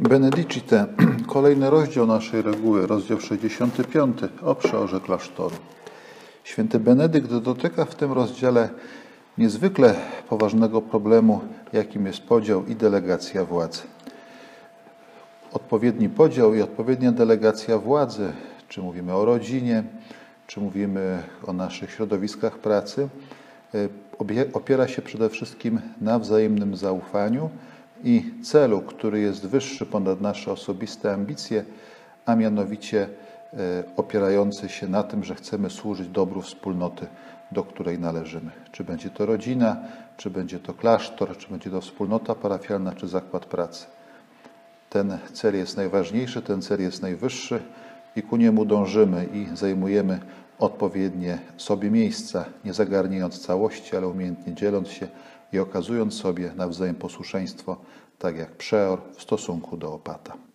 Benedicite, kolejny rozdział naszej reguły, rozdział 65 o przeorze klasztoru. Święty Benedykt dotyka w tym rozdziale niezwykle poważnego problemu, jakim jest podział i delegacja władzy. Odpowiedni podział i odpowiednia delegacja władzy, czy mówimy o rodzinie, czy mówimy o naszych środowiskach pracy, y, opiera się przede wszystkim na wzajemnym zaufaniu i celu, który jest wyższy ponad nasze osobiste ambicje, a mianowicie y, opierający się na tym, że chcemy służyć dobru wspólnoty, do której należymy. Czy będzie to rodzina, czy będzie to klasztor, czy będzie to wspólnota parafialna, czy zakład pracy. Ten cel jest najważniejszy, ten cel jest najwyższy i ku niemu dążymy i zajmujemy odpowiednie sobie miejsca, nie zagarniając całości, ale umiejętnie dzieląc się i okazując sobie nawzajem posłuszeństwo, tak jak przeor w stosunku do opata.